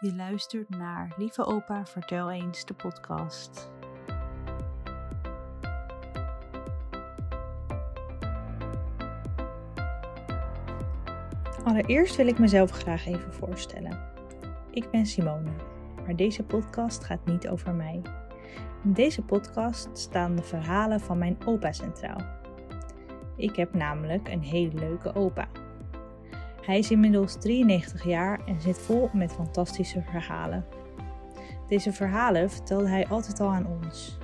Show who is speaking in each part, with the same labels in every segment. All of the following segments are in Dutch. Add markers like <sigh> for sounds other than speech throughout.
Speaker 1: Je luistert naar Lieve Opa, vertel eens de podcast. Allereerst wil ik mezelf graag even voorstellen. Ik ben Simone, maar deze podcast gaat niet over mij. In deze podcast staan de verhalen van mijn opa centraal. Ik heb namelijk een hele leuke opa. Hij is inmiddels 93 jaar en zit vol met fantastische verhalen. Deze verhalen vertelde hij altijd al aan ons.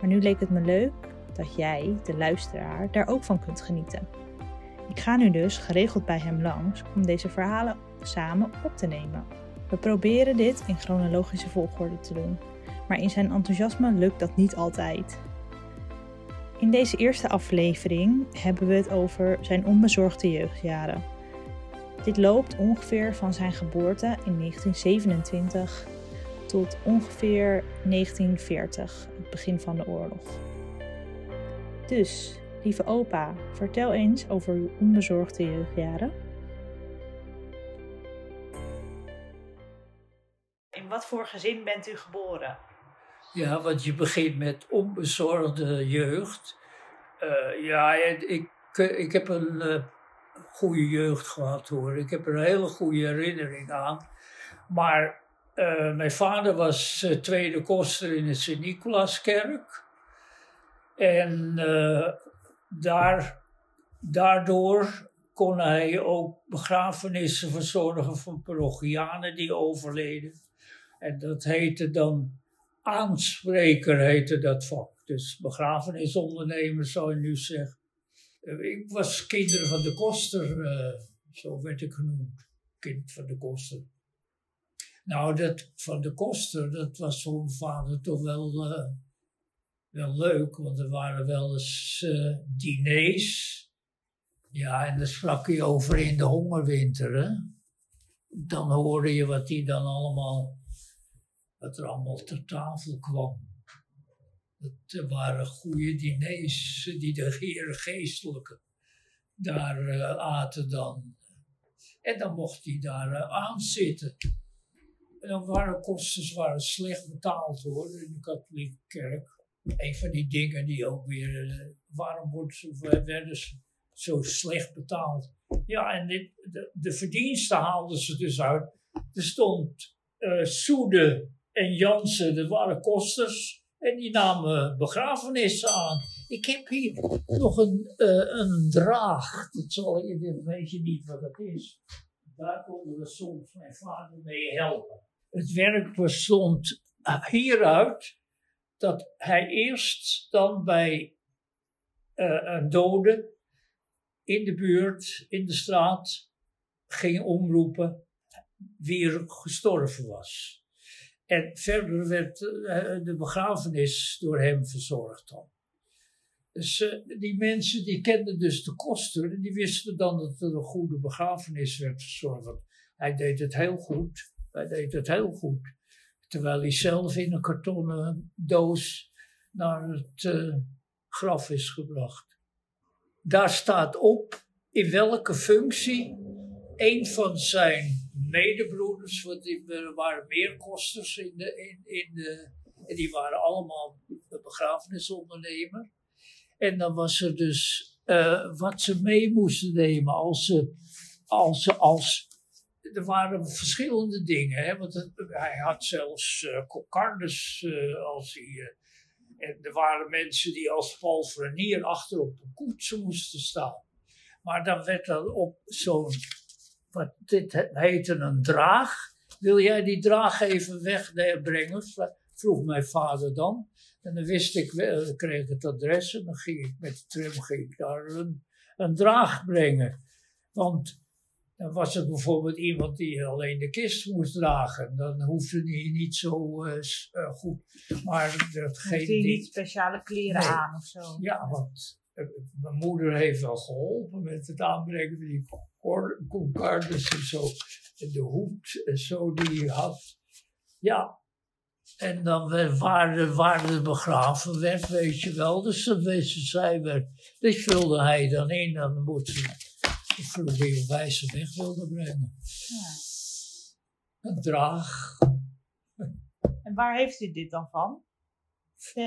Speaker 1: Maar nu leek het me leuk dat jij, de luisteraar, daar ook van kunt genieten. Ik ga nu dus geregeld bij hem langs om deze verhalen samen op te nemen. We proberen dit in chronologische volgorde te doen, maar in zijn enthousiasme lukt dat niet altijd. In deze eerste aflevering hebben we het over zijn onbezorgde jeugdjaren. Dit loopt ongeveer van zijn geboorte in 1927 tot ongeveer 1940, het begin van de oorlog. Dus, lieve opa, vertel eens over uw onbezorgde jeugdjaren. In wat voor gezin bent u geboren?
Speaker 2: Ja, want je begint met onbezorgde jeugd. Uh, ja, ik, ik heb een uh, goede jeugd gehad hoor. Ik heb er een hele goede herinnering aan. Maar uh, mijn vader was tweede koster in de Sint-Nicolaaskerk. En daar, daardoor kon hij ook begrafenissen verzorgen van parochianen die overleden. En dat heette dan aanspreker, heette dat vak. Dus begrafenisondernemer zou je nu zeggen. Ik was kinderen van de koster, uh, zo werd ik genoemd. Kind van de koster. Nou, dat van de koster, dat was voor mijn vader toch wel, uh, wel leuk, want er waren wel eens diners. Ja, en daar sprak hij over in de hongerwinter. Hè? Dan hoorde je wat hij dan allemaal, wat er allemaal ter tafel kwam. Het waren goede diners die de geestelijke daar uh, aten dan. En dan mocht hij daar uh, aan zitten. En waren kosten waren slecht betaald hoor, in de katholieke kerk. Een van die dingen die ook weer, uh, waarom wordt, werden ze zo slecht betaald? Ja, en de, de, verdiensten haalden ze dus uit. Er stond Soede en Jansen, dat waren kosters. En die namen begrafenissen aan. Ik heb hier nog een, uh, een draag. Dat zal ik, weet je niet wat dat is. Daar konden we soms mijn vader mee helpen. Het werk bestond hieruit dat hij eerst dan bij een dode in de buurt, in de straat, ging omroepen wie er gestorven was. En verder werd uh, de begrafenis door hem verzorgd. Dus uh, die mensen die kenden dus de kosten en die wisten dan dat er een goede begrafenis werd verzorgd. Hij deed het heel goed. Hij deed het heel goed. Terwijl hij zelf in een kartonnen doos naar het uh, graf is gebracht. Daar staat op in welke functie een van zijn medebroeders, want er waren meer kosters in de, in, de, en die waren allemaal begrafenisondernemer. En dan was er dus uh, wat ze mee moesten nemen als ze, als ze, als, er waren verschillende dingen, hè, want hij had zelfs uh, kokardes uh, als hij, en er waren mensen die als palfrenier achter op de koets moesten staan. Maar dan werd er op zo'n wat dit heette een draag. Wil jij die draag even wegbrengen? Vroeg mijn vader dan. En dan wist ik, dan kreeg ik het adres en dan ging ik met de tram ging ik daar een, een draag brengen. Want dan was er bijvoorbeeld iemand die alleen de kist moest dragen. Dan hoefde hij niet zo uh, goed. Maar
Speaker 1: datgene die... niet speciale kleren aan of zo?
Speaker 2: Ja, want mijn moeder heeft wel geholpen met het aanbrengen van die kokardes en zo. En de hoed en zo die hij had. Ja. En dan waar, waar de begraven werd, weet je wel. Dus dan wisten zij werd. Dit vulde hij dan in. Dan moest. dan moet ze vroeg hij op wijze weg wilde brengen. Ja. een draag.
Speaker 1: En waar heeft u dit dan van?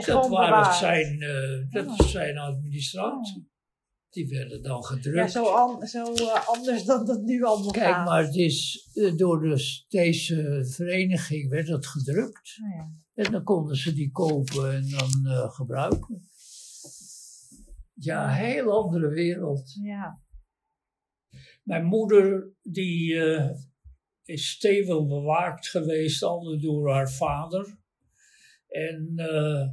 Speaker 2: Dat waren zijn, eh, dat
Speaker 1: Oh.
Speaker 2: is zijn administratie. Die werden dan gedrukt.
Speaker 1: Ja, zo, an- zo eh, anders dan dat nu allemaal
Speaker 2: Kijk,
Speaker 1: gaat.
Speaker 2: maar het is, eh, door dus deze vereniging werd het gedrukt.
Speaker 1: Nou ja.
Speaker 2: En dan konden ze die kopen en dan gebruiken. Ja, een heel andere wereld.
Speaker 1: ja.
Speaker 2: Mijn moeder, die is stevig bewaakt geweest, altijd door haar vader. En eh,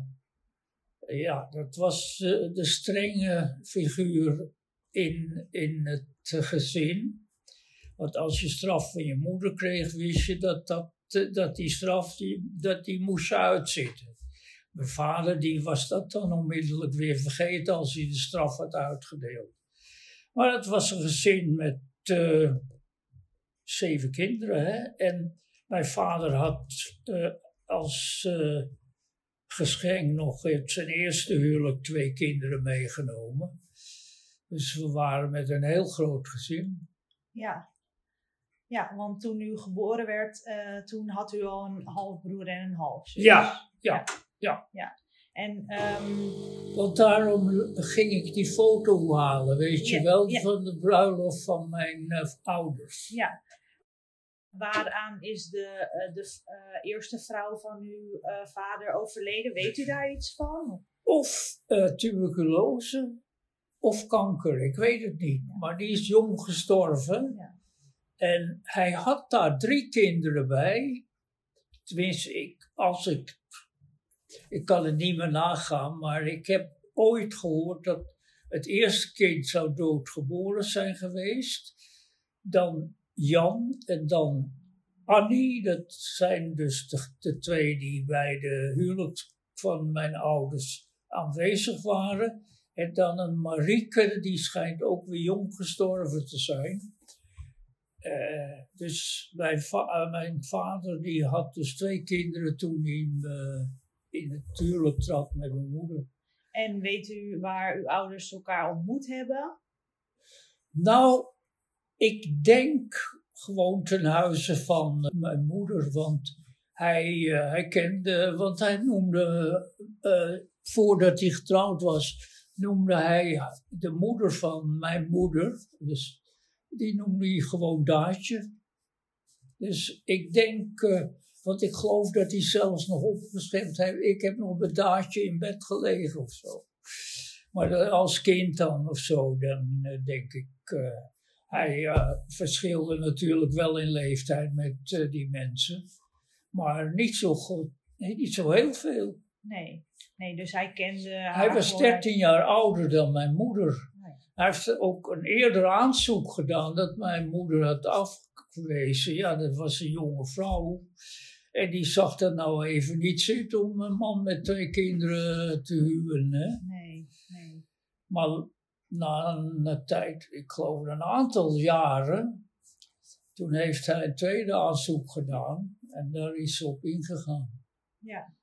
Speaker 2: ja, dat was eh, de strenge figuur in, in het gezin. Want als je straf van je moeder kreeg, wist je dat, dat, eh, dat die straf, die, dat die moest uitzitten. Mijn vader, die was dat dan onmiddellijk weer vergeten als hij de straf had uitgedeeld. Maar het was een gezin met zeven kinderen. Hè? En mijn vader had als geschenk nog in zijn eerste huwelijk twee kinderen meegenomen. Dus we waren met een heel groot gezin.
Speaker 1: Ja. Ja, want toen u geboren werd, eh, toen had u al een halfbroer en een halfzus.
Speaker 2: Ja, ja,
Speaker 1: En ehm,
Speaker 2: Want daarom ging ik die foto halen, weet je
Speaker 1: Ja,
Speaker 2: wel,
Speaker 1: ja.
Speaker 2: van de bruiloft van mijn eh, ouders.
Speaker 1: ja, waaraan is de, eh, de eh, eerste vrouw van uw eh, vader overleden? Weet u daar iets van?
Speaker 2: Of tuberculose of kanker, ik weet het niet. Maar die is jong gestorven.
Speaker 1: Ja.
Speaker 2: En hij had daar drie kinderen bij. Tenminste, ik, als ik, ik kan het niet meer nagaan, maar ik heb ooit gehoord dat het eerste kind zou doodgeboren zijn geweest. Dan Jan en dan Annie. Dat zijn dus de, de twee die bij de huwelijk van mijn ouders aanwezig waren. En dan een Marieke, die schijnt ook weer jong gestorven te zijn. Eh, dus mijn, va- eh, mijn vader die had dus twee kinderen toen hij eh, in het huwelijk trad met mijn moeder.
Speaker 1: En weet u waar uw ouders elkaar ontmoet hebben?
Speaker 2: Nou, ik denk gewoon ten huize van eh, mijn moeder, want hij, kende, want hij noemde, eh, voordat hij getrouwd was, noemde hij de moeder van mijn moeder, dus die noemde hij gewoon Daatje. Dus ik denk, want ik geloof dat hij zelfs nog opgeschreven heeft, ik heb nog met Daatje in bed gelegen of zo. Maar als kind dan of zo, dan denk ik. Hij eh, verschilde natuurlijk wel in leeftijd met eh, die mensen. Maar niet zo goed. Nee, niet zo heel veel.
Speaker 1: Nee. Nee, dus hij kende
Speaker 2: Hij was
Speaker 1: gewoon-
Speaker 2: 13 jaar ouder dan mijn moeder.
Speaker 1: Nee.
Speaker 2: Hij heeft ook een eerder aanzoek gedaan dat mijn moeder had afgewezen. Ja, dat was een jonge vrouw. En die zag er nou even niet zitten om een man met twee kinderen te huwen. Hè?
Speaker 1: Nee, nee.
Speaker 2: Maar na een tijd, ik geloof een aantal jaren, toen heeft hij een tweede aanzoek gedaan en daar is ze op ingegaan.
Speaker 1: Ja.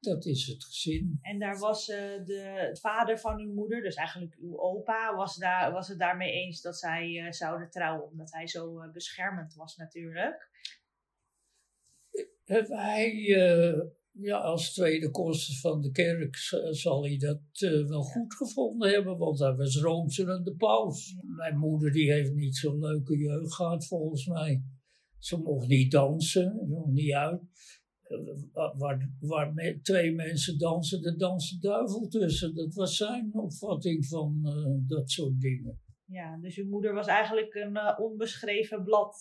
Speaker 2: Dat is het gezin.
Speaker 1: En daar was eh, de vader van uw moeder, dus eigenlijk uw opa, was, daar, was het daarmee eens dat zij eh, zouden trouwen, omdat hij zo eh, beschermend was natuurlijk.
Speaker 2: Hij, ja, als tweede koster van de kerk zal hij dat eh, wel goed gevonden hebben, want hij was roomser de paus. Mijn moeder die heeft niet zo'n leuke jeugd gehad volgens mij. Ze mocht niet dansen, mocht niet uit. Eh, Waar, waar, me- twee mensen dansen, de duivel tussen. Dat was zijn opvatting van eh, dat soort dingen.
Speaker 1: Ja, dus uw moeder was eigenlijk een onbeschreven blad.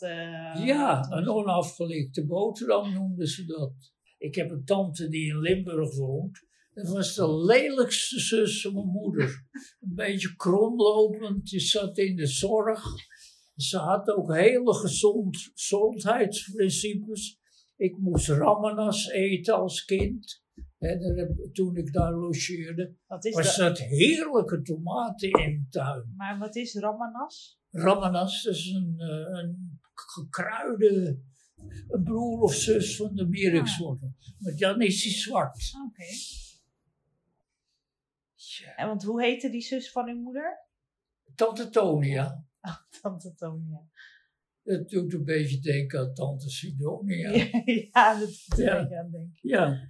Speaker 2: Ja, een onafgelikte boterham noemden ze dat. Ik heb een tante die in Limburg woont. Dat was de lelijkste zus van mijn moeder. Een beetje kromlopend, die zat in de zorg. Ze had ook hele gezond, gezondheidsprincipes. Ik moest ramenas eten als kind. Toen ik daar logeerde. Was
Speaker 1: dat?
Speaker 2: dat heerlijke tomaten in de tuin.
Speaker 1: Maar wat is ramanas?
Speaker 2: Ramanas is een, eh, een gekruide een broer of zus van de Mierikswortel. Maar dan is hij zwart.
Speaker 1: Oké. En want hoe heette die zus van uw moeder?
Speaker 2: Tante Tonia. <laughs>
Speaker 1: Tante Tonia.
Speaker 2: Het doet een beetje denken aan Tante Sidonia. <laughs>
Speaker 1: ja, dat doet
Speaker 2: Ja.
Speaker 1: beetje aan denken.
Speaker 2: Ja,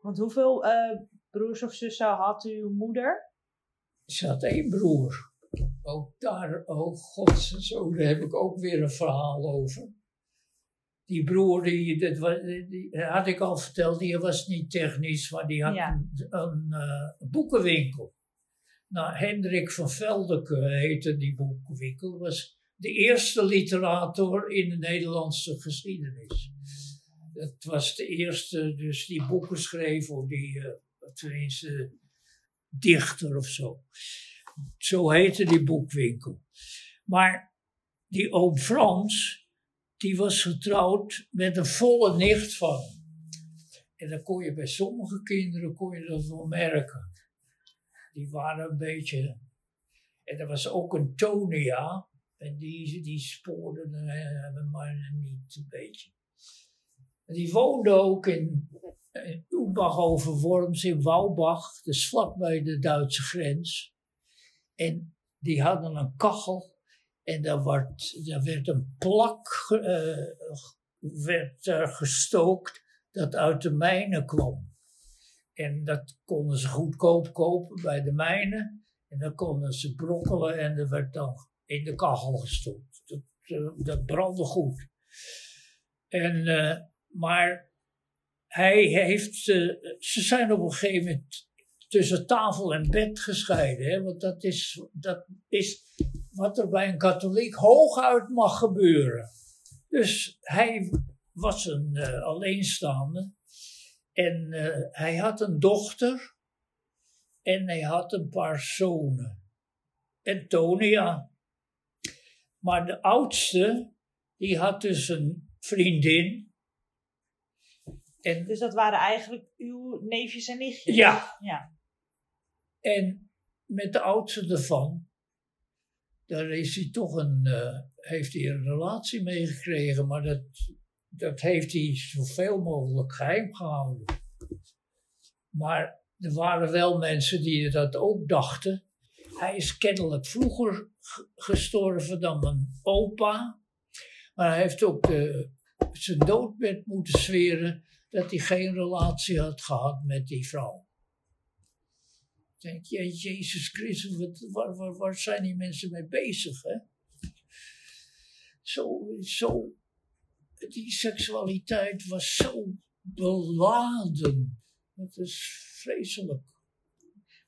Speaker 1: Want hoeveel eh, broers of zussen had uw moeder?
Speaker 2: ze had één broer. Ook daar, oh god, zo, daar heb ik ook weer een verhaal over. Die broer, die, dat wa- die, had ik al verteld, die was niet technisch, maar die had
Speaker 1: Ja.
Speaker 2: een, een eh, boekenwinkel. Nou, Hendrik van Veldeke heette die boekenwinkel. Was de eerste literator in de Nederlandse geschiedenis. Dat was de eerste, dus die boeken schreef, of die, eh, tenminste, dichter of zo. Zo heette die boekwinkel. Maar die oom Frans, die was getrouwd met een volle nicht van hem. En dan kon je bij sommige kinderen kon je dat wel merken. Die waren een beetje. En er was ook een Tonia. En die, die spoorde hem maar niet een beetje. En die woonde ook in, in Oebach over Worms in Wouwbach. Dus vlakbij de Duitse grens. En die hadden een kachel. En daar werd, daar werd een plak eh, werd er gestookt dat uit de mijnen kwam. En dat konden ze goedkoop kopen bij de mijnen. En dan konden ze brokkelen en dat werd dan in de kachel gestopt. Dat, eh, dat brandde goed. En, eh, maar hij heeft, eh, ze zijn op een gegeven moment tussen tafel en bed gescheiden. Hè? Want dat is, dat is wat er bij een katholiek hooguit mag gebeuren. Dus hij was een eh, alleenstaande. En eh, hij had een dochter. En hij had een paar zonen. En Tonia. Maar de oudste, die had dus een vriendin. En,
Speaker 1: Dus dat waren eigenlijk uw neefjes en nichtjes?
Speaker 2: ja,
Speaker 1: Ja.
Speaker 2: En met de oudste ervan, daar is hij toch een, eh, heeft hij een relatie mee gekregen, maar dat, dat heeft hij zoveel mogelijk geheim gehouden. Maar er waren wel mensen die dat ook dachten. Hij is kennelijk vroeger gestorven dan mijn opa, maar hij heeft ook de, zijn doodbed moeten zweren dat hij geen relatie had gehad met die vrouw. Denk, ja, Jezus Christus, wat, waar, waar, waar zijn die mensen mee bezig? Hè? Zo, zo, die seksualiteit was zo beladen. Dat is vreselijk.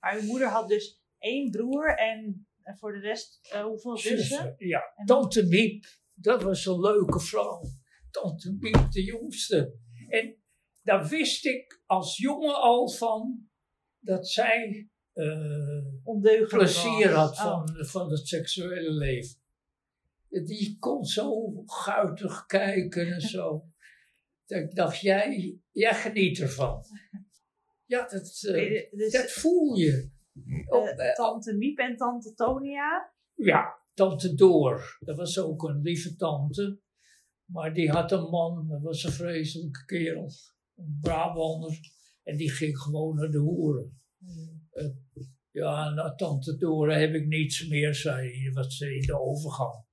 Speaker 1: Maar uw moeder had dus één broer en voor de rest eh, hoeveel zussen?
Speaker 2: Zussen, Ja,
Speaker 1: En-
Speaker 2: Tante Miep, dat was een leuke vrouw. Tante Miep, de jongste. En daar wist ik als jongen al van dat zij
Speaker 1: Ondeugend
Speaker 2: plezier had
Speaker 1: Oh.
Speaker 2: van, van het seksuele leven. Die kon zo guitig kijken en zo. <laughs> Ik dacht, jij, jij geniet ervan. Ja, dat, eh,
Speaker 1: Dus
Speaker 2: dat voel je.
Speaker 1: Eh, tante Miep en tante Tonia.
Speaker 2: ja, tante Door. Dat was ook een lieve tante. Maar die had een man, dat was een vreselijke kerel. Een Brabander. En die ging gewoon naar de hoeren. Ja, nou, tante Dora heb ik niets meer, zei hij, wat ze in de overgang.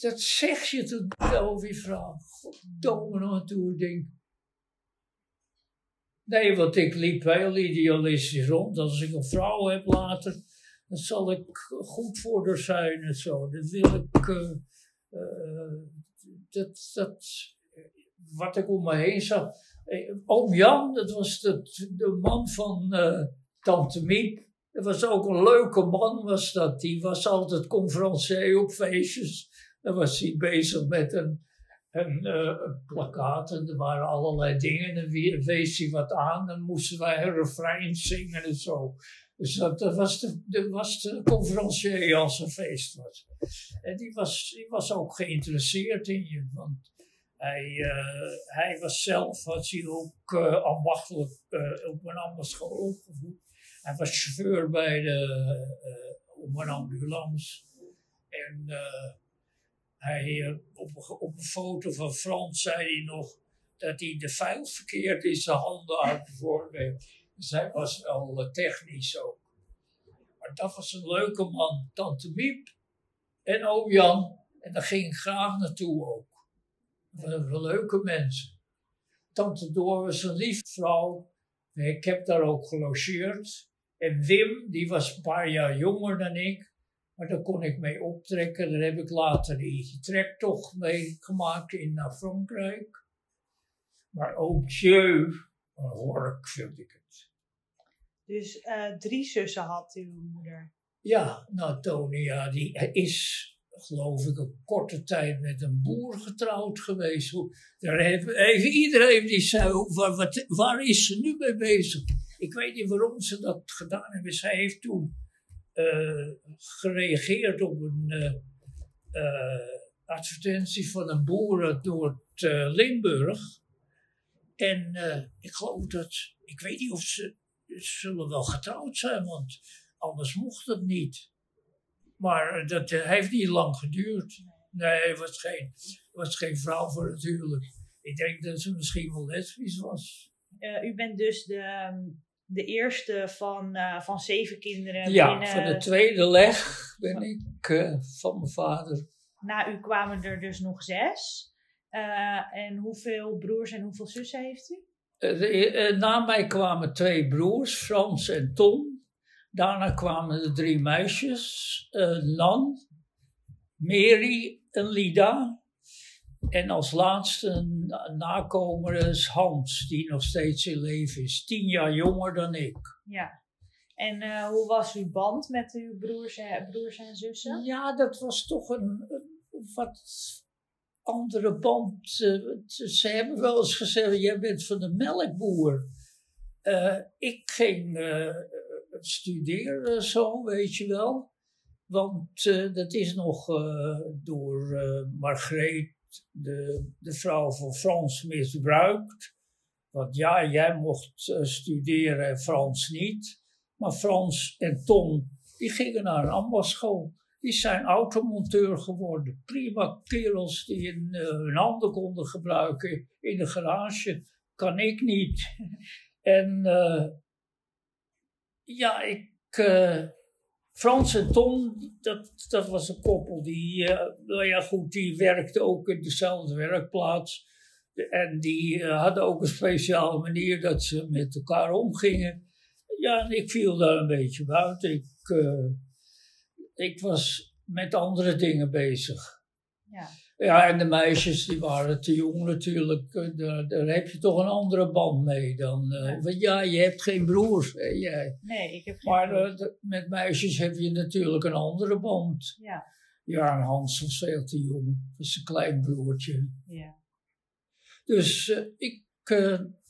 Speaker 2: Dat zeg je over je vrouw. Goddomme nou toe, denk. Nee, want ik liep heel idealistisch rond. Als ik een vrouw heb later, dan zal ik goed voor haar zijn en zo. Dat wil ik. eh, eh, dat, dat, wat ik om me heen zag. Oom Jan, dat was de, man van Tante Miep. Dat was ook een leuke man, was dat. Die was altijd conferencier op feestjes. Dan was hij bezig met een, een, eh, plakkaat en er waren allerlei dingen. En wie- wees hij wat aan, dan moesten wij een refrein zingen en zo. Dus dat, was, de, dat was de conferencier als er feest was. En die was, die was ook geïnteresseerd in je, want hij, eh, hij was zelf, had hij ook eh, ambachtelijk op een ambachtschool opgevoed. Hij was chauffeur bij de, eh, op een ambulance. En eh, hij, eh, op, een- op een foto van Frans zei hij nog dat hij de vuil verkeerd in zijn handen had bijvoorbeeld. Dus was wel eh, technisch ook. Maar dat was een leuke man. Tante Miep en oom Jan En daar ging ik graag naartoe ook. Dat leuke mensen. Tante Door was een lief vrouw. Ik heb daar ook gelogeerd. En Wim, die was een paar jaar jonger dan ik. Maar daar kon ik mee optrekken. Daar heb ik later die trektocht mee gemaakt in naar Frankrijk. Maar ook Jeu, een hork vind ik het.
Speaker 1: Dus uh, drie zussen had uw moeder?
Speaker 2: Ja, nou Tonia, die is geloof ik een korte tijd met een boer getrouwd geweest. Daar heeft, iedereen die zei, waar, wat, waar is ze nu mee bezig? Ik weet niet waarom ze dat gedaan hebben. Zij heeft toen uh, gereageerd op een uh, uh, advertentie van een boer uit Noord-Limburg. En ik geloof dat, ik weet niet of ze, zullen wel getrouwd zijn, want anders mocht het niet. Maar dat heeft niet lang geduurd. Nee, het was geen, was geen vrouw voor natuurlijk. Ik denk dat ze misschien wel lesbisch was.
Speaker 1: U bent dus de, ehm, de eerste van, uh, van zeven kinderen.
Speaker 2: Ja, binnen... van de tweede leg ben ik uh, van mijn vader.
Speaker 1: Na u kwamen er dus nog zes. En hoeveel broers en hoeveel zussen heeft u?
Speaker 2: na mij kwamen twee broers, Frans en Tom. Daarna kwamen de drie meisjes, Nan, Mary en Lida. En als laatste nakomer is Hans, die nog steeds in leven is. Tien jaar jonger dan ik.
Speaker 1: Ja. En uh, hoe was uw band met uw broers en, broers en zussen?
Speaker 2: Ja, dat was toch een, een wat andere band. ze hebben wel eens gezegd, jij bent van de melkboer. Uh, ik ging uh, studeren zo, weet je wel. Want dat is nog door Margreet de, de vrouw van Frans misbruikt. Want ja, jij mocht uh, studeren en Frans niet. Maar Frans en Tom, die gingen naar een ambachtschool. Die zijn automonteur geworden. Prima kerels die in, uh, hun handen konden gebruiken in de garage. Kan ik niet. <laughs> en uh, ja, ik Frans en Tom, dat, dat was een koppel die, uh, nou ja goed, die werkte ook in dezelfde werkplaats. En die uh, hadden ook een speciale manier dat ze met elkaar omgingen. Ja, en ik viel daar een beetje buiten. Ik, uh, ik was met andere dingen bezig. Ja. Ja, en de meisjes die waren te jong natuurlijk. Eh, daar, daar heb je toch een andere band mee dan. Uh, ja. Want ja, je hebt geen broers. Hè, jij.
Speaker 1: Nee, ik heb geen
Speaker 2: Maar uh, met meisjes heb je natuurlijk een andere band.
Speaker 1: Ja.
Speaker 2: Ja, en Hans was veel te jong. Dat is een klein broertje.
Speaker 1: Ja.
Speaker 2: Dus ik,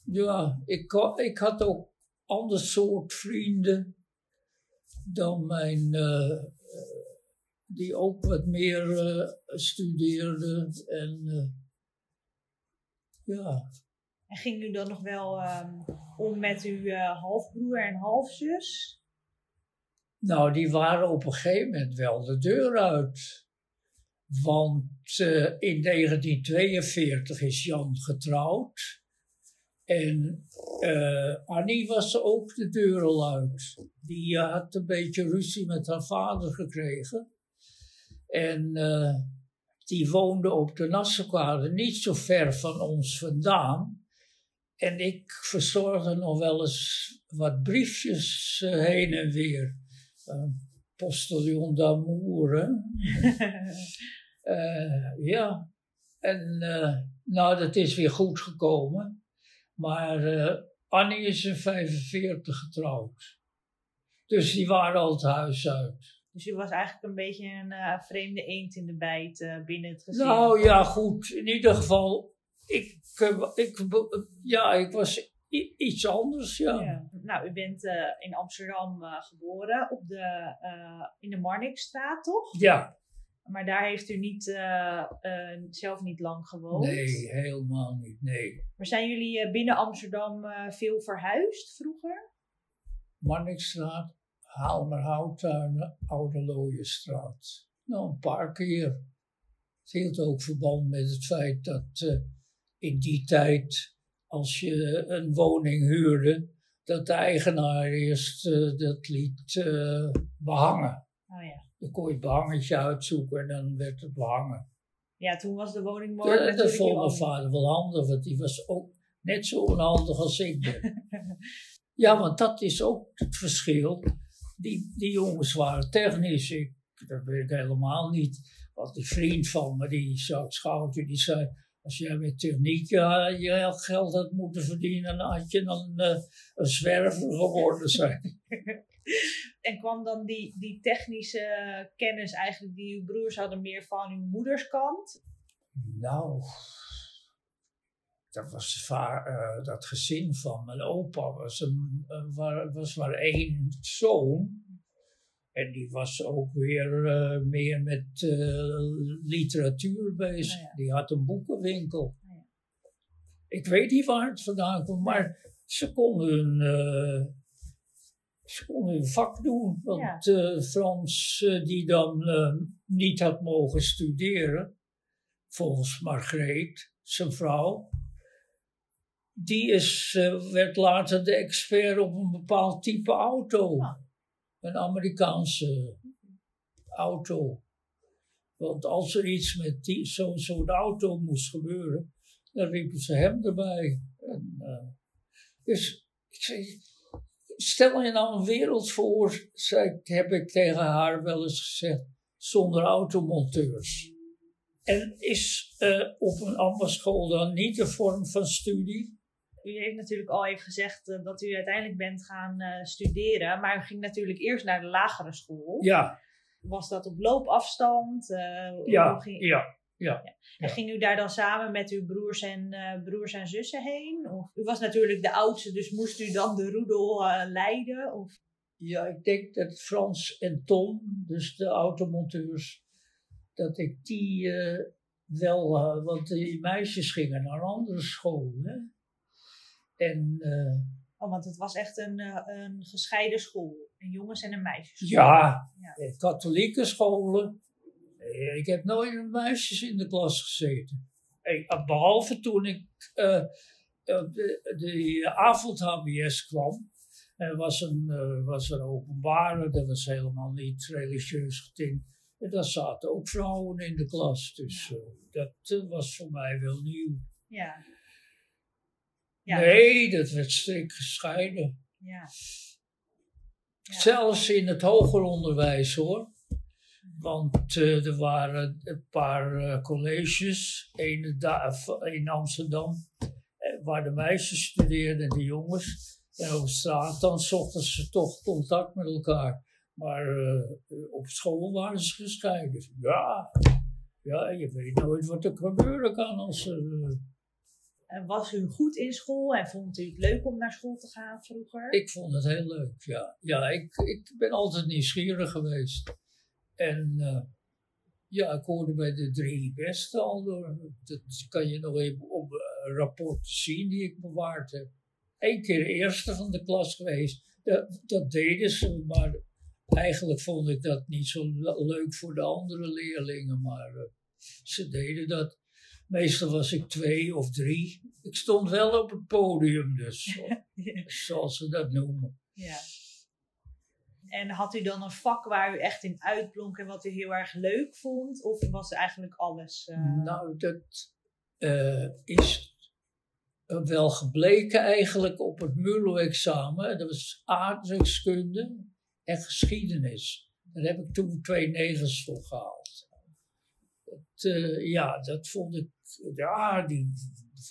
Speaker 2: ja, ik, ik had ook ander soort vrienden dan mijn die ook wat meer uh, studeerde. En uh, ja.
Speaker 1: En ging u dan nog wel um, om met uw uh, halfbroer en halfzus?
Speaker 2: Nou, die waren op een gegeven moment wel de deur uit. Want in 1942 is Jan getrouwd. En Annie was ook de deur al uit. Die had een beetje ruzie met haar vader gekregen. En uh, die woonde op de Nassaukade, niet zo ver van ons vandaan. En ik verzorgde nog wel eens wat briefjes uh, heen en weer. Uh, Postillon d'amour. <laughs> ja, en nou, dat is weer goed gekomen. Maar Annie is in 45 getrouwd. Dus die waren al het huis uit.
Speaker 1: Dus je was eigenlijk een beetje een uh, vreemde eend in de bijt uh, binnen het gezin.
Speaker 2: Nou ja, goed. In ieder geval, ik, uh, ik, ja, ik was iets anders, ja. ja.
Speaker 1: Nou, u bent in Amsterdam geboren, op de, in de Marnixstraat, toch?
Speaker 2: Ja.
Speaker 1: Maar daar heeft u niet, zelf niet lang gewoond?
Speaker 2: Nee, helemaal niet, nee.
Speaker 1: Maar zijn jullie binnen Amsterdam veel verhuisd vroeger?
Speaker 2: Marnixstraat, Haalmerhouttuinen, Oude Looienstraat. Nou, een paar keer. Het hield ook verband met het feit dat uh, in die tijd, als je een woning huurde, dat de eigenaar eerst uh, dat liet uh, behangen.
Speaker 1: Oh ja.
Speaker 2: Dan kon je het behangetje uitzoeken en dan werd het behangen.
Speaker 1: Ja, toen was de woning mooi.
Speaker 2: dat vond mijn vader wel handig, want die was ook net zo onhandig als ik ben. <laughs> ja, want dat is ook het verschil. Die, die jongens waren technisch, ik, dat weet ik helemaal niet. Want die vriend van me, die Schouten, die zei... Als jij met techniek ja, je geld had moeten verdienen, dan had je dan eh, een zwerver geworden zijn. <laughs>
Speaker 1: En kwam dan die, die technische kennis eigenlijk die uw broers hadden meer van uw moeders kant?
Speaker 2: Nou, dat was va- eh, dat gezin van mijn opa was, een, een- wa- was maar één zoon. En die was ook weer eh, meer met eh, literatuur bezig.
Speaker 1: Ja.
Speaker 2: Die had een boekenwinkel.
Speaker 1: Ja.
Speaker 2: Ik weet niet waar het vandaan komt, maar ze konden hun, ze konden hun vak doen. Want Frans, die dan niet had mogen studeren, volgens Margreet, zijn vrouw, die is, eh, werd later de expert op een bepaald type auto.
Speaker 1: Ah.
Speaker 2: Een Amerikaanse auto. Want als er iets met die- zo'n zo'n auto moest gebeuren, dan riepen ze hem erbij. En, eh, dus ik zei, stel je nou een wereld voor, zei, ik- heb ik tegen haar wel eens gezegd, zonder automonteurs. En is eh, op een ambachtschool dan niet een vorm van studie?
Speaker 1: U heeft natuurlijk al even gezegd eh, dat u uiteindelijk bent gaan eh, studeren, maar u ging natuurlijk eerst naar de lagere school.
Speaker 2: Ja,
Speaker 1: Was dat op loopafstand? Eh, hoe
Speaker 2: ja,
Speaker 1: ging,
Speaker 2: ja.
Speaker 1: En
Speaker 2: ja.
Speaker 1: ging u daar dan samen met uw broers en, eh, broers en zussen heen? Of, u was natuurlijk de oudste, dus moest u dan de roedel eh, leiden? Of,
Speaker 2: Ja, ik denk dat Frans en Tom, dus de automonteurs, dat ik die eh, wel, eh, want die meisjes gingen naar een andere school. Hè? En eh,
Speaker 1: oh, want het was echt een, eh, een gescheiden school. Een jongens- en een meisjesschool.
Speaker 2: ja,
Speaker 1: Ja.
Speaker 2: eh, katholieke scholen. Ik heb nooit met meisjes in de klas gezeten. Eh, Behalve toen ik de, de avond-HBS kwam. Er was een, eh, was een openbare, dat was helemaal niet religieus getint. En daar zaten ook vrouwen in de klas. Dus dat was voor mij wel nieuw.
Speaker 1: Ja. Ja,
Speaker 2: Nee, dat werd strikt gescheiden.
Speaker 1: Ja. Ja.
Speaker 2: Zelfs in het hoger onderwijs hoor. Want eh, er waren een paar eh, colleges, één da- in Amsterdam, eh, waar de meisjes studeerden en de jongens. En op straat dan zochten ze toch contact met elkaar. Maar op school waren ze gescheiden. Ja, ja, je weet nooit wat er gebeuren kan als er... eh,
Speaker 1: was u goed in school en vond u het leuk om naar school te gaan vroeger?
Speaker 2: Ik vond het heel leuk, ja. Ja, ik, ik ben altijd nieuwsgierig geweest. En eh, ja, ik hoorde bij de drie beste al. Dat kan je nog even op een rapport zien die ik bewaard heb. Eén keer eerste van de klas geweest. Dat, dat deden ze, maar eigenlijk vond ik dat niet zo le- leuk voor de andere leerlingen. Maar eh, ze deden dat. Meestal was ik twee of drie. Ik stond wel op het podium, dus <laughs> zoals ze dat noemen.
Speaker 1: Ja. En had u dan een vak waar u echt in uitblonk en wat u heel erg leuk vond? Of was eigenlijk alles... eh,
Speaker 2: Nou, dat eh, is wel gebleken eigenlijk op het MULO-examen. Dat was aardrijkskunde en geschiedenis. Daar heb ik toen twee negens voor gehaald. Dat, eh, ja, dat vond ik, ja, die,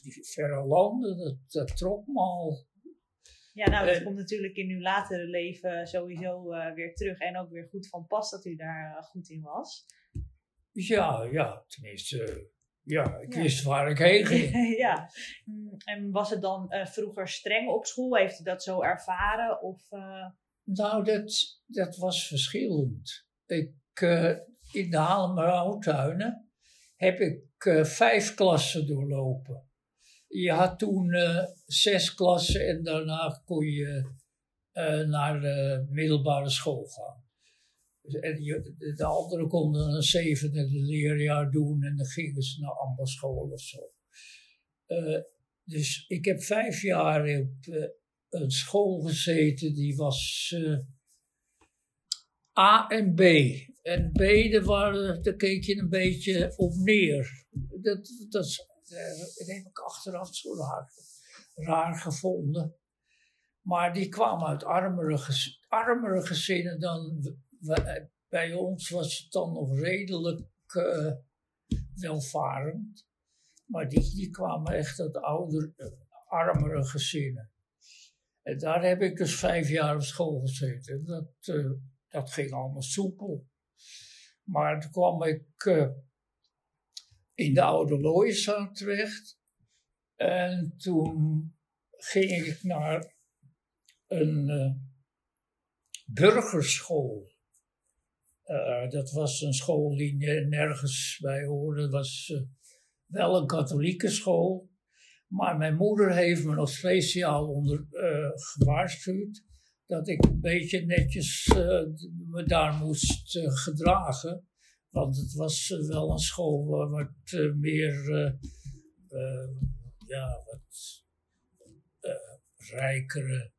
Speaker 2: die verre landen, dat, dat trok me al.
Speaker 1: Ja, nou, dat
Speaker 2: Eh,
Speaker 1: komt natuurlijk in uw latere leven sowieso eh, weer terug. En ook weer goed van pas dat u daar eh, goed in was.
Speaker 2: Ja, ja, tenminste, ja, ik
Speaker 1: Ja.
Speaker 2: wist waar ik heen ging. <laughs>
Speaker 1: ja. Mm, En was het dan vroeger streng op school? Heeft u dat zo ervaren? Of,
Speaker 2: Nou, dat, dat was verschillend. Ik, in de Haarlemmerhouttuinen heb ik eh, vijf klassen doorlopen. Je had toen eh, zes klassen en daarna kon je eh, naar de middelbare school gaan. En de, de anderen konden een zevende leerjaar doen en dan gingen ze naar ambachtschool of zo. Dus ik heb vijf jaar op een school gezeten die was A en B. En waren, daar keek je een beetje op neer. Dat, dat, eh, dat heb ik achteraf zo raar, gevonden. Maar die kwamen uit armere, armere gezinnen dan bij ons was het dan nog redelijk eh, welvarend. Maar die, die kwamen echt uit ouder, eh, armere gezinnen. En daar heb ik dus vijf jaar op school gezeten. Dat, dat ging allemaal soepel. Maar toen kwam ik in de Oude Looijeszaal terecht. En toen ging ik naar een eh, burgerschool. Eh, dat was een school die ne- nergens bij hoorde. Dat was eh, wel een katholieke school. Maar mijn moeder heeft me nog speciaal onder, gewaarschuwd dat ik een beetje netjes me daar moest gedragen. Want het was eh, wel een school waar wat eh, meer, eh, ja, wat rijkere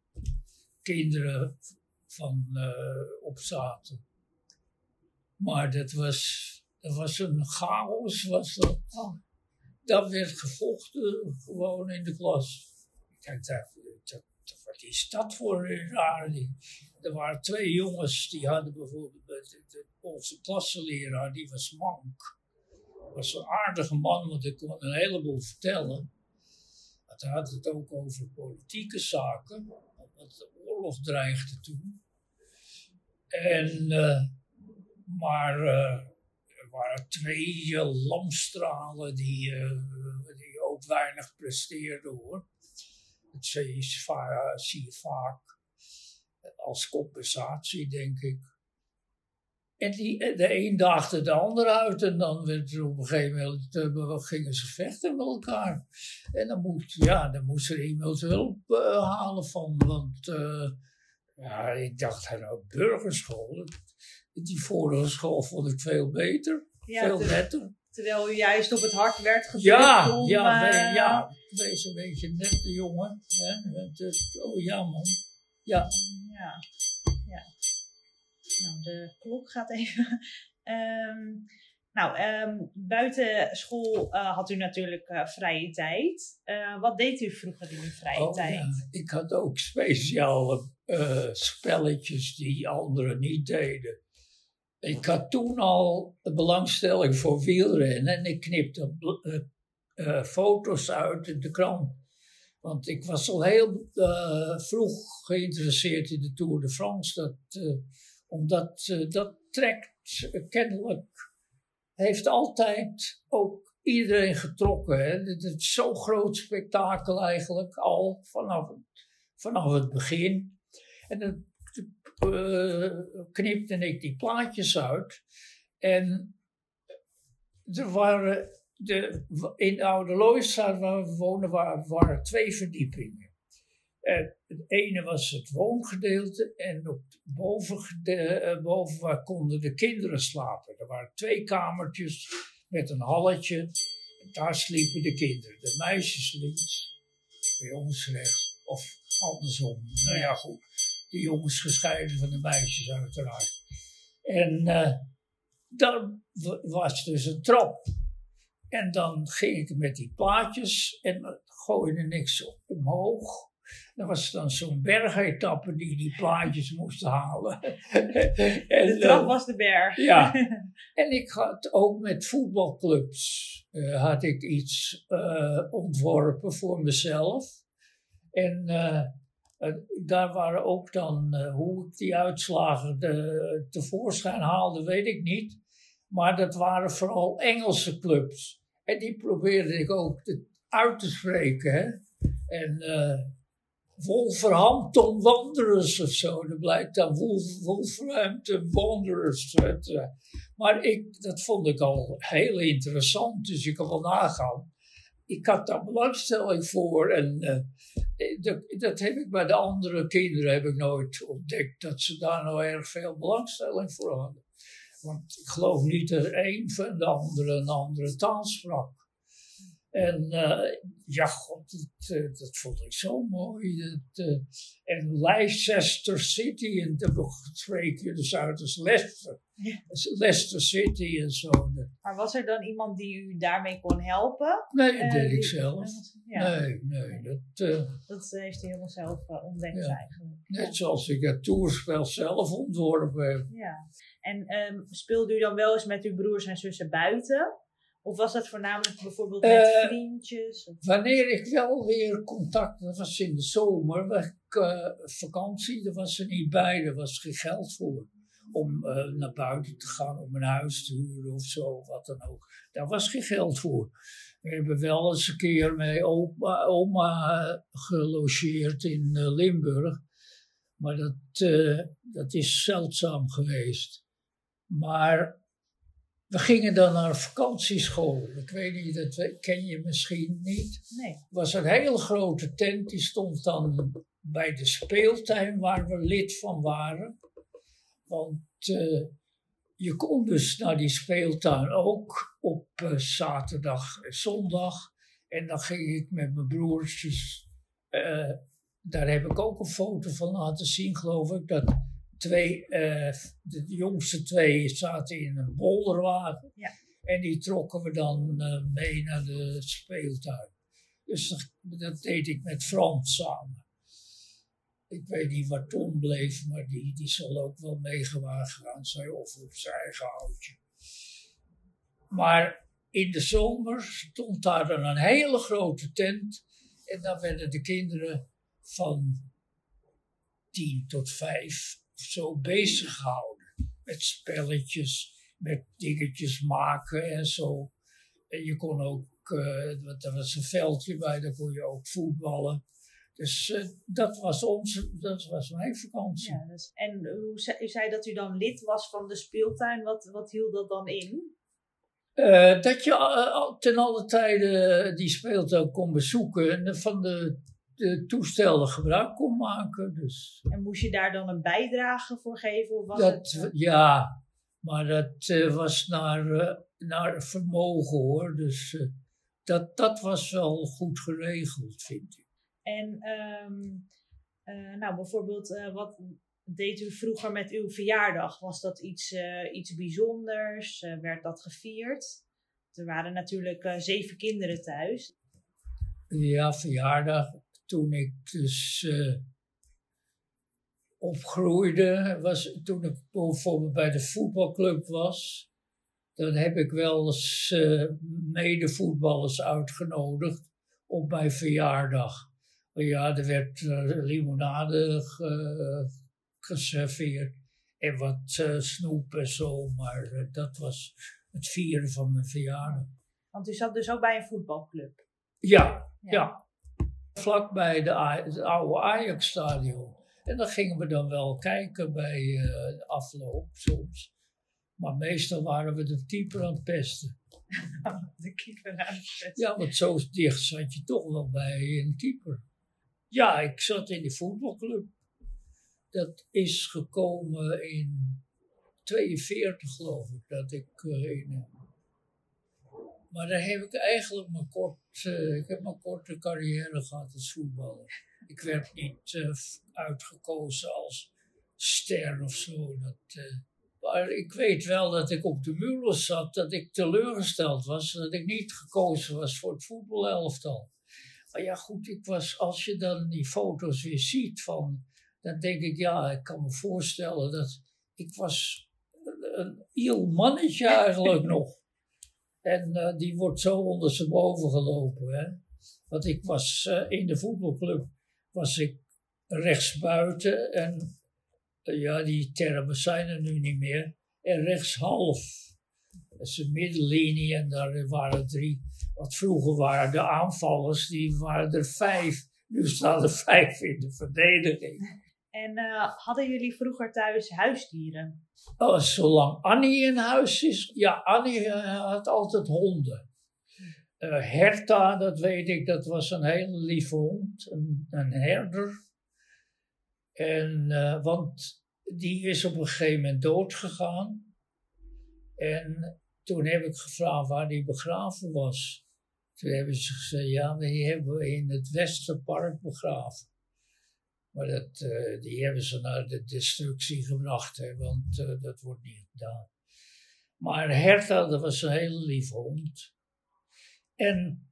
Speaker 2: kinderen van op zaten. Maar dat was, dat was een chaos, was dat. Dat werd gevochten gewoon in de klas. Ik dacht, dat, dat, dat- wat is dat voor een raar ding? Er waren twee jongens, die hadden bijvoorbeeld, onze klassenleraar, die was mank. was een aardige man, want ik kon een heleboel vertellen. Want hij had het ook over politieke zaken, want de oorlog dreigde toen. En, eh, maar eh, er waren twee eh, lamstralen die, die ook weinig presteerden hoor. Dat zie je vaak als compensatie, denk ik. En die, eh, de een daagde de ander uit en dan werd er op een gegeven moment eh, gingen ze vechten met elkaar. En dan moest, ja, dan moest er iemand hulp eh, halen van, want ja, ik dacht, nou, burgerschool, die vorige school vond ik veel beter,
Speaker 1: Ja,
Speaker 2: veel
Speaker 1: ter-
Speaker 2: netter.
Speaker 1: terwijl u juist op het hart werd gedrukt
Speaker 2: Ja,
Speaker 1: om...
Speaker 2: ja, we- ja, wees een beetje net de jongen. Hè? Oh ja, man. Ja,
Speaker 1: Ja, ja. Nou, de klok gaat even. <laughs> Ehm, nou, ehm, buiten school eh, had u natuurlijk eh, vrije tijd. Eh, wat deed u vroeger in uw vrije
Speaker 2: oh,
Speaker 1: tijd?
Speaker 2: ja. Ik had ook speciale spelletjes die anderen niet deden. Ik had toen al belangstelling voor wielrennen en ik knipte foto's uit in de krant. Want ik was al heel vroeg geïnteresseerd in de Tour de France. Dat, omdat eh, dat trekt eh, kennelijk, heeft altijd ook iedereen getrokken. Hè? Het is zo'n groot spektakel eigenlijk, al vanaf, vanaf het begin. En dan eh, knipte ik die plaatjes uit. En er waren de, in Oude Looistraat waar we wonen, waren twee verdiepingen. Het ene was het woongedeelte en op bovengede- eh, boven waar konden de kinderen slapen. Er waren twee kamertjes met een halletje. En daar sliepen de kinderen. De meisjes links, de jongens rechts. Of andersom. Nou ja, goed. De jongens gescheiden van de meisjes uiteraard. En eh, dan wa- was dus een trap. En dan ging ik met die plaatjes en gooide ik ze omhoog. Er was dan zo'n bergetappe die die plaatjes moest halen. <laughs> en,
Speaker 1: de trap
Speaker 2: eh,
Speaker 1: was de berg.
Speaker 2: ja. <laughs> En ik had ook met voetbalclubs eh, had ik iets eh, ontworpen voor mezelf. En daar waren ook dan, hoe ik die uitslagen de, tevoorschijn haalde, weet ik niet. Maar dat waren vooral Engelse clubs. En die probeerde ik ook te- uit te spreken. Hè? En Wolverhampton Wanderers of zo. Dat blijkt dan Wolf, Wolverhampton Wanderers. Eh, maar ik, dat vond ik al heel interessant. Dus ik kan wel nagaan. Ik had daar belangstelling voor. En eh, dat, dat heb ik bij de andere kinderen heb ik nooit ontdekt. Dat ze daar nou erg veel belangstelling voor hadden. Want ik geloof niet dat een van de anderen een andere taal sprak. En uh, ja, god, dat, uh, dat, vond ik zo mooi. Dat, uh, en Leicester City, en dan spreek je dus uit als Leicester. Leicester City en zo.
Speaker 1: Maar was er dan iemand die u daarmee kon helpen?
Speaker 2: Nee, dat deed ik zelf. Ja. Nee, nee. Dat,
Speaker 1: dat heeft hij helemaal zelf ontdekt ja. eigenlijk.
Speaker 2: Net zoals ik het toerspel zelf ontworpen heb.
Speaker 1: Ja. En um, speelde u dan wel eens met uw broers en zussen buiten? Of was dat voornamelijk bijvoorbeeld met uh, vriendjes? Of?
Speaker 2: Wanneer ik wel weer contact, dat was in de zomer, was ik, uh, vakantie, daar was er niet bij, er was geen geld voor. Om uh, naar buiten te gaan, om een huis te huren of zo, wat dan ook. Daar was geen geld voor. We hebben wel eens een keer met oma, oma gelogeerd in Limburg. Maar dat, dat is zeldzaam geweest. Maar we gingen dan naar vakantieschool. Ik weet niet, dat ken je misschien niet.
Speaker 1: Nee.
Speaker 2: Het was een hele grote tent, die stond dan bij de speeltuin waar we lid van waren. Want uh, je kon dus naar die speeltuin ook op uh, zaterdag en zondag. En dan ging ik met mijn broertjes, uh, daar heb ik ook een foto van laten zien, geloof ik. Dat twee, uh, de jongste twee zaten in een bolderwagen.
Speaker 1: Ja.
Speaker 2: En die trokken we dan uh, mee naar de speeltuin. Dus dat, dat, deed ik met Frans samen. Ik weet niet waar Tom bleef, maar die, die zal ook wel meegewaar gaan zijn of op zijn eigen houtje. Maar in de zomer stond daar dan een hele grote tent. En dan werden de kinderen van tien tot vijf zo bezig gehouden. Met spelletjes, met dingetjes maken en zo. En je kon ook, uh, er was een veldje bij, daar kon je ook voetballen. Dus uh, dat was onze, dat was mijn vakantie.
Speaker 1: Ja, dus, en hoe zei, u zei dat u dan lid was van de speeltuin. Wat, wat hield dat dan in?
Speaker 2: Uh, dat je ten alle tijde die speeltuin kon bezoeken. En van de de toestellen gebruik kon maken. Dus.
Speaker 1: En moest je daar dan een bijdrage voor geven? Of was
Speaker 2: dat,
Speaker 1: het,
Speaker 2: Ja, maar dat uh, was naar, uh, naar vermogen hoor. Dus uh, dat, dat was wel goed geregeld, vind ik.
Speaker 1: En um, nou, bijvoorbeeld, wat deed u vroeger met uw verjaardag? Was dat iets, iets bijzonders? werd dat gevierd? Er waren natuurlijk zeven kinderen thuis.
Speaker 2: Ja, verjaardag toen ik dus uh, opgroeide, was, toen ik bijvoorbeeld bij de voetbalclub was, dan heb ik wel eens uh, medevoetballers uitgenodigd op mijn verjaardag. Ja, er werd uh, limonade geserveerd en wat snoep en zo, maar dat was het vieren van mijn verjaardag.
Speaker 1: Want u zat dus ook bij een voetbalclub?
Speaker 2: Ja, ja. ja vlakbij de, het oude Ajax-stadion. En dan gingen we dan wel kijken bij uh, de afloop soms. Maar meestal waren we de keeper aan het pesten. <laughs>
Speaker 1: de keeper aan het pesten.
Speaker 2: Ja, want zo dicht zat je toch wel bij een keeper. Ja, ik zat in die voetbalclub. Dat is gekomen in 42 geloof ik, dat ik uh, in maar daar heb ik eigenlijk maar kort, uh, ik heb maar korte carrière gehad als voetballer. Ik werd niet uh, uitgekozen als ster of zo. Dat, uh, maar ik weet wel dat ik op de muren zat, dat ik teleurgesteld was, dat ik niet gekozen was voor het voetbalelftal. Maar ja, goed, ik was, als je dan die foto's weer ziet van, dan denk ik, ja, ik kan me voorstellen dat ik was een iel mannetje eigenlijk <laughs> nog. En uh, die wordt zo ondersteboven gelopen. Hè? Want ik was uh, in de voetbalclub, was ik rechtsbuiten. En uh, ja, die termen zijn er nu niet meer. En rechtshalf. Dat is een middenlinie en daar waren drie. Wat vroeger waren de aanvallers, die waren er vijf. Nu staan er vijf in de verdediging.
Speaker 1: En hadden jullie vroeger thuis huisdieren?
Speaker 2: Oh, zolang Annie in huis is. Ja, Annie uh, had altijd honden. Uh, Herta, dat weet ik, dat was een hele lieve hond. Een, een herder. En, want die is op een gegeven moment doodgegaan. En toen heb ik gevraagd waar die begraven was. Toen hebben ze gezegd, ja, die hebben we in het Westerpark begraven. Maar dat, eh, die hebben ze naar de destructie gebracht, hè, want eh, dat wordt niet gedaan. Maar Herta, dat was een hele lieve hond. En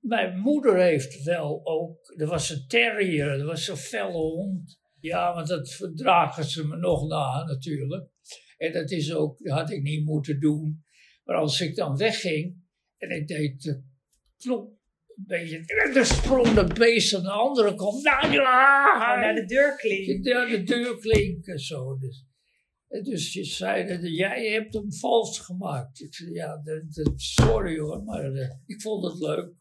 Speaker 2: mijn moeder heeft wel ook, er was een terrier, dat was een felle hond. Ja, want dat verdragen ze me nog na natuurlijk. En dat is ook, dat had ik niet moeten doen. Maar als ik dan wegging en ik deed de klop beetje, en dan sprong dat beest aan de andere kant. Nou, ja,
Speaker 1: Gewoon naar de deur klinken.
Speaker 2: ja, de deur klinken zo. Dus, en dus je zei dat jij hebt hem vals gemaakt. Ik zei, ja, dat, dat- sorry hoor, maar eh, ik vond het leuk.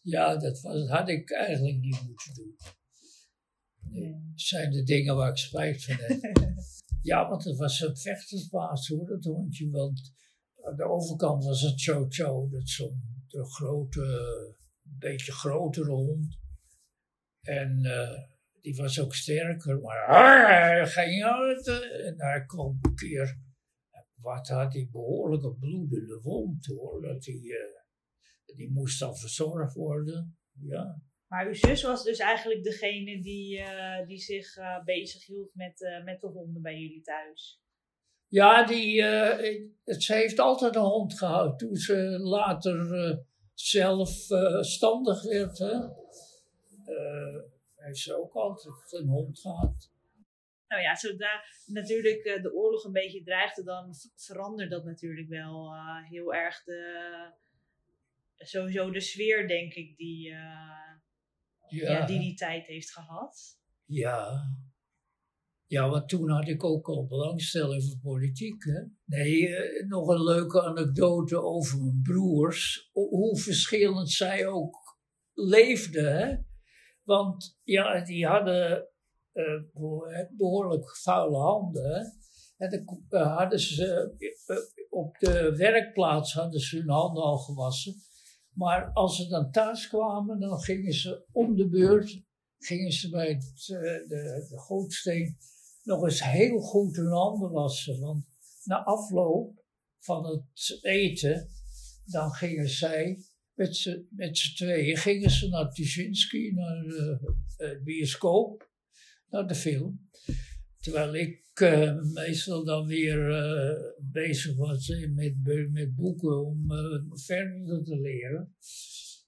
Speaker 2: Ja, dat was, had ik eigenlijk niet moeten doen. Nee, dat zijn de dingen waar ik spijt van heb. <laughs> Ja, want het was een vechtersbaas hoor, dat hondje. Want aan de overkant was het Cho-Cho, dat is de grote, beetje grotere hond. En eh, die was ook sterker, maar hij ging uit. En hij kwam een keer, wat had hij behoorlijke bloedende wond hoor. Dat die, eh, die moest dan verzorgd worden. Ja.
Speaker 1: Maar uw zus was dus eigenlijk degene die, eh, die zich bezig hield met, met de honden bij jullie thuis.
Speaker 2: Ja, die, eh, ze heeft altijd een hond gehad. Toen ze later eh, zelfstandig werd, hè, eh, heeft ze ook altijd een hond gehad.
Speaker 1: Nou ja, zodra natuurlijk de oorlog een beetje dreigde, dan verandert dat natuurlijk wel heel erg de, sowieso de sfeer, denk ik, die, ja.
Speaker 2: Ja,
Speaker 1: die die tijd heeft gehad.
Speaker 2: ja. Ja, want toen had ik ook al belangstelling voor politiek. Hè? Nee, eh, nog een leuke anekdote over mijn broers. Ho- Hoe verschillend zij ook leefden. Hè? Want ja, die hadden eh, beho- behoorlijk vuile handen. Hè? En dan eh, hadden ze op de werkplaats hadden ze hun handen al gewassen. Maar als ze dan thuis kwamen, dan gingen ze om de beurt, gingen ze bij de, de gootsteen nog eens heel goed hun handen wassen. Want na afloop van het eten, dan gingen zij met z'n tweeën gingen ze naar Tuschinski, naar de eh, bioscoop, naar de film. Terwijl ik eh, meestal dan weer eh, bezig was met, met boeken om verder te leren.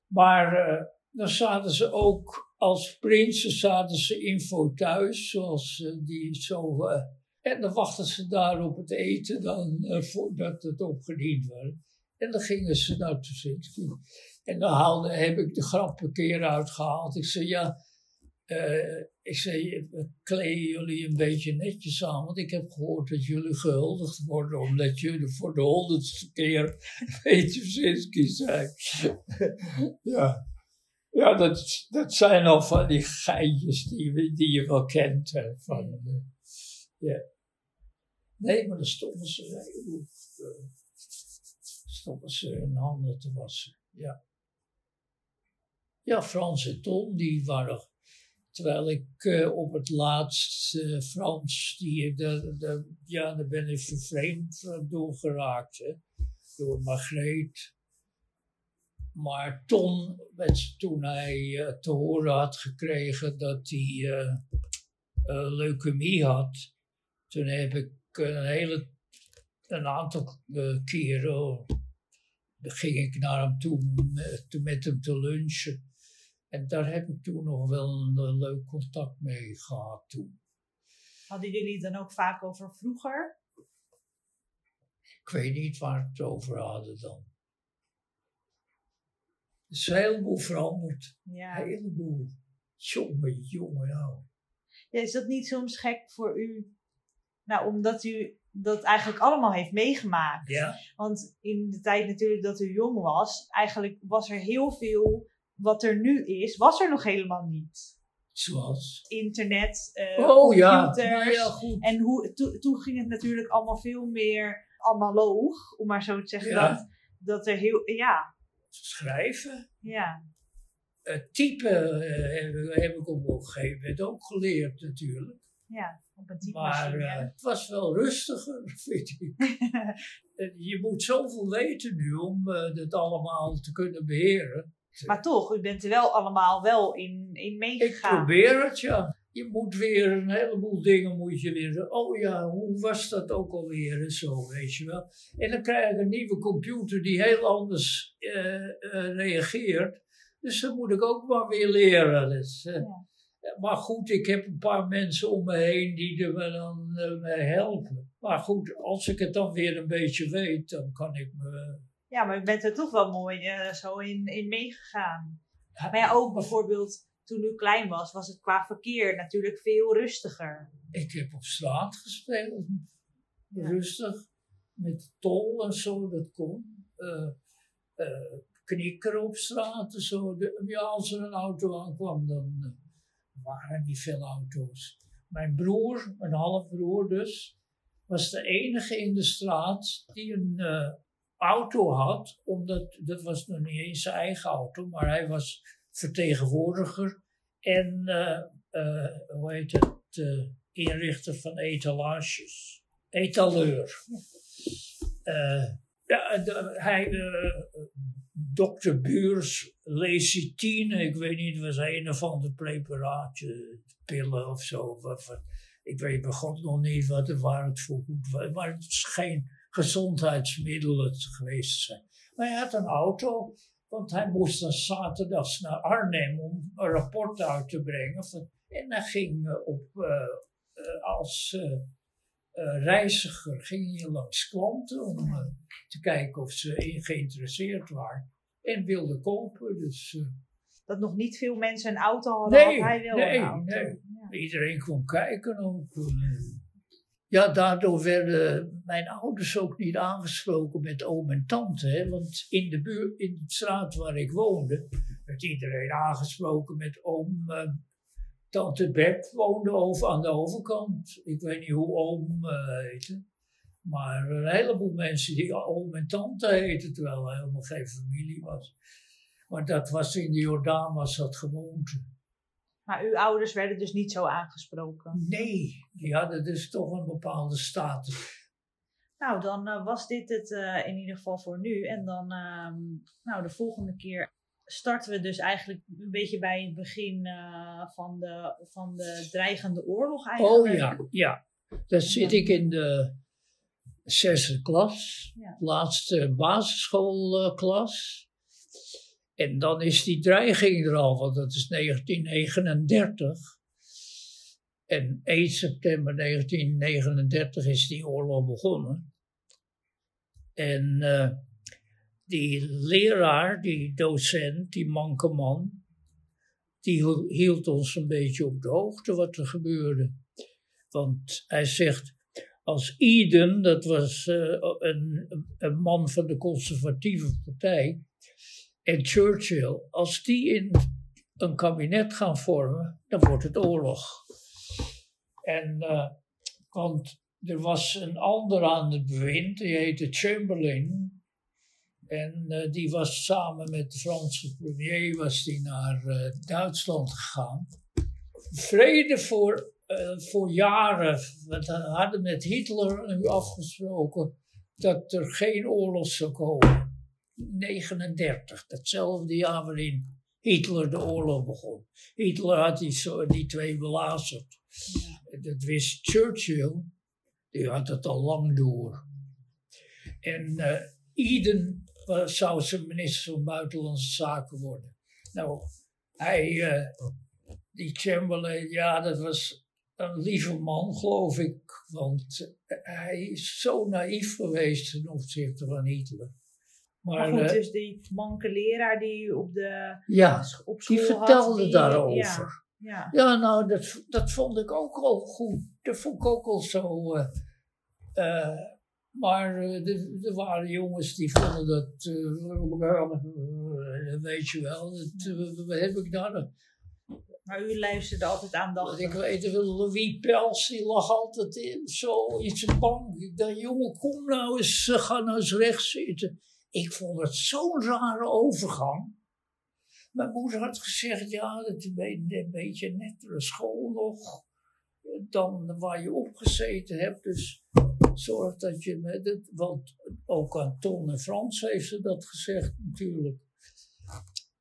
Speaker 2: Maar dan zaten ze ook als prinsen zaten ze in thuis, zoals eh, die zo. eh, en dan wachten ze daar op het eten dan, eh, voordat het opgediend werd. En dan gingen ze naar Tuschinski. En dan haalde, heb ik de grap een keer uitgehaald. Ik zei, ja, ik zei, kleden jullie een beetje netjes aan, want ik heb gehoord dat jullie gehuldigd worden, omdat jullie voor de honderdste keer <laughs> bij Tuschinski zijn. <laughs> ja, ja dat, dat zijn al van die geintjes die, die je wel kent. Hè, van, eh, ja. Nee, maar dan stonden ze goed, eh, stonden ze hun handen te wassen. Ja. Ja, Frans en Tom, die waren. Terwijl ik eh, op het laatst eh, Frans, die, de, de, ja, daar ben ik vervreemd eh, door geraakt. Hè, door Margreet. Maar met, toen hij eh, te horen had gekregen dat hij eh, leukemie had, toen heb ik een hele, een aantal keren, dan ging ik naar hem toe met, met hem te lunchen. En daar heb ik toen nog wel een, leuk contact mee gehad toen.
Speaker 1: Hadden jullie het dan ook vaak over vroeger?
Speaker 2: Ik weet niet waar het over hadden dan. Is een heleboel veranderd.
Speaker 1: Ja.
Speaker 2: Een heleboel. Jongen, jongen, nou.
Speaker 1: ja. Is dat niet soms gek voor u? Nou, omdat u dat eigenlijk allemaal heeft meegemaakt.
Speaker 2: Ja,
Speaker 1: Want in de tijd natuurlijk dat u jong was, eigenlijk was er heel veel wat er nu is, was er nog helemaal niet.
Speaker 2: zoals.
Speaker 1: Internet, eh
Speaker 2: Oh ja,
Speaker 1: computers.
Speaker 2: ja, goed.
Speaker 1: En hoe, to- toen ging het natuurlijk allemaal veel meer analoog, om maar zo te zeggen.
Speaker 2: Ja.
Speaker 1: Dat, dat er heel, ja,
Speaker 2: Schrijven.
Speaker 1: ja.
Speaker 2: Eh, typen eh, heb, ik- ik op een gegeven moment ook geleerd natuurlijk.
Speaker 1: Ja, op een
Speaker 2: Maar
Speaker 1: typemachine.
Speaker 2: eh, het was wel rustiger, <laughs> vind ik. <laughs> Je moet zoveel weten nu om dit allemaal te kunnen beheren.
Speaker 1: maar toch, u bent er wel allemaal wel in, in
Speaker 2: Ik
Speaker 1: meegegaan.
Speaker 2: probeer het, ja. Je moet weer een heleboel dingen moet je weer. Oh ja, hoe was dat ook alweer en zo, weet je wel. En dan krijg ik een nieuwe computer die heel anders eh, eh, reageert. Dus dat moet ik ook maar weer leren. Dus, eh,
Speaker 1: Ja.
Speaker 2: Maar goed, ik heb een paar mensen om me heen die er me dan eh, mee helpen. Maar goed, als ik het dan weer een beetje weet, dan kan ik me.
Speaker 1: Ja, maar u bent er toch wel mooi eh, zo in, in meegegaan. Maar ja, ook bijvoorbeeld toen u klein was, was het qua verkeer natuurlijk veel rustiger.
Speaker 2: Ik heb op straat gespeeld.
Speaker 1: Ja.
Speaker 2: Rustig. Met tol en zo, dat kon. Eh eh, knikkeren op straat en zo. De- ja, als er een auto aankwam, dan eh, waren er niet veel auto's. Mijn broer, mijn halfbroer dus, was de enige in de straat die een auto had. Omdat, dat was nog niet eens zijn eigen auto, maar hij was vertegenwoordiger. En, eh, eh, hoe heet het, eh, inrichter van etalages. Etaleur. Ja, hij, dokter Buurs, lecitine, ik weet niet, was een of ander preparaatje, pillen of zo. Ik weet bij God nog niet wat het, waar het voor goed was, maar het is geen gezondheidsmiddel het geweest zijn. Maar hij had een auto, want hij moest dan zaterdags naar Arnhem om een rapport uit te brengen. En hij ging eh, op, eh, eh, als reiziger ging hij langs klanten om te kijken of ze geïnteresseerd waren. En wilden kopen, dus
Speaker 1: Dat nog niet veel mensen een auto hadden,
Speaker 2: Nee,
Speaker 1: had hij wel
Speaker 2: nee,
Speaker 1: een auto.
Speaker 2: nee.
Speaker 1: Ja.
Speaker 2: iedereen kwam kijken ook. Ja, daardoor werden mijn ouders ook niet aangesproken met oom en tante. Want in de, buurt, in de straat waar ik woonde, werd iedereen aangesproken met oom. eh, tante Beb woonde over, aan de overkant. Ik weet niet hoe oom eh, heette. Maar een heleboel mensen die oom en tante heten, terwijl er helemaal geen familie was. Maar dat was in de Jordaan was dat gewoonte.
Speaker 1: Maar uw ouders werden dus niet zo aangesproken.
Speaker 2: Nee, die hadden dus toch een bepaalde status.
Speaker 1: Nou, dan eh, was dit het eh, in ieder geval voor nu. En dan, ehm, nou, de volgende keer starten we dus eigenlijk een beetje bij het begin eh, van, de, van de dreigende oorlog eigenlijk.
Speaker 2: Oh ja, ja. Dan zit ik in de zesde klas,
Speaker 1: Ja.
Speaker 2: laatste basisschoolklas. En dan is die dreiging er al, want dat is 1939. En 1 september 1939 is die oorlog begonnen. En eh, die leraar, die docent, die manke man, die hield ons een beetje op de hoogte wat er gebeurde. Want hij zegt, als Eden, dat was eh, een, een man van de conservatieve partij, en Churchill, als die in een kabinet gaan vormen, dan wordt het oorlog. En, eh, want er was een ander aan het bewind, die heette Chamberlain. En eh, die was samen met de Franse premier was die naar eh, Duitsland gegaan. Vrede voor, voor jaren. We hadden met Hitler nu afgesproken dat er geen oorlog zou komen. 39, datzelfde jaar waarin Hitler de oorlog begon. Hitler had die, zo, die twee belazerd. Dat wist Churchill, die had het al lang door. En eh Eden was- zou zijn minister van Buitenlandse Zaken worden. Nou, hij, eh, die Chamberlain, ja, dat was een lieve man, geloof ik. Want eh, hij is zo naïef geweest ten opzichte van Hitler.
Speaker 1: Maar
Speaker 2: Maar,
Speaker 1: goed,
Speaker 2: eh,
Speaker 1: dus die manke leraar die op, de,
Speaker 2: ja,
Speaker 1: op school
Speaker 2: die
Speaker 1: had,
Speaker 2: vertelde
Speaker 1: die-
Speaker 2: daarover.
Speaker 1: Ja, ja.
Speaker 2: Ja, nou, dat, dat vond ik ook al goed. Dat vond ik ook al zo. eh, eh, maar er waren jongens die vonden dat. <laughs> weet je wel, dat, wat heb ik daar?
Speaker 1: Maar u luisterde altijd aandachtig.
Speaker 2: ik weet wel, Louis Pels, die lag altijd in, zo in zijn bank. Ik dacht, jongen, kom nou eens, ga nou eens recht zitten. Ik vond het zo'n rare overgang. Mijn moeder had gezegd, ja, dat is een beetje, nettere school nog. dan waar je opgezeten hebt. Dus zorg dat je met het, want ook aan Ton en Frans heeft ze dat gezegd natuurlijk.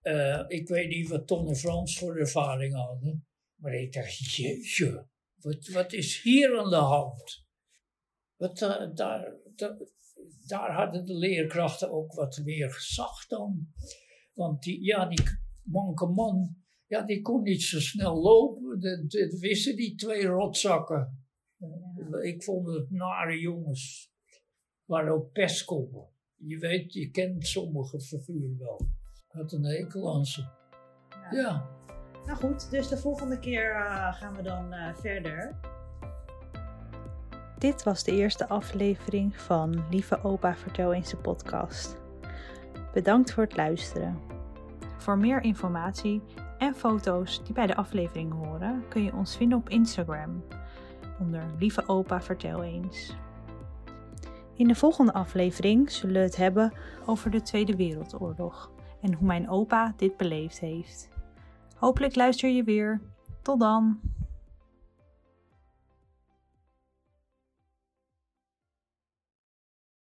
Speaker 2: Eh, ik weet niet wat Ton en Frans voor ervaring hadden. Maar ik dacht, jeetje, wat, wat is hier aan de hand? Wat, uh, daar, daar, daar hadden de leerkrachten ook wat meer gezag dan. Want die, ja, die manke man, ja, die kon niet zo snel lopen. Dat, dat wisten die twee rotzakken. Ik vond het nare jongens. Waren ook pestkoppen. Je weet, je kent sommige figuren wel. Had een hekel aan ze.
Speaker 1: Ja.
Speaker 2: Ja.
Speaker 1: Nou goed, dus de volgende keer eh, gaan we dan eh, verder. Dit was de eerste aflevering van Lieve Opa Vertel eens de podcast. Bedankt voor het luisteren. Voor meer informatie en foto's die bij de aflevering horen, kun je ons vinden op Instagram onder Lieve Opa Vertel eens. In de volgende aflevering zullen we het hebben over de Tweede Wereldoorlog en hoe mijn opa dit beleefd heeft. Hopelijk luister je weer. Tot dan!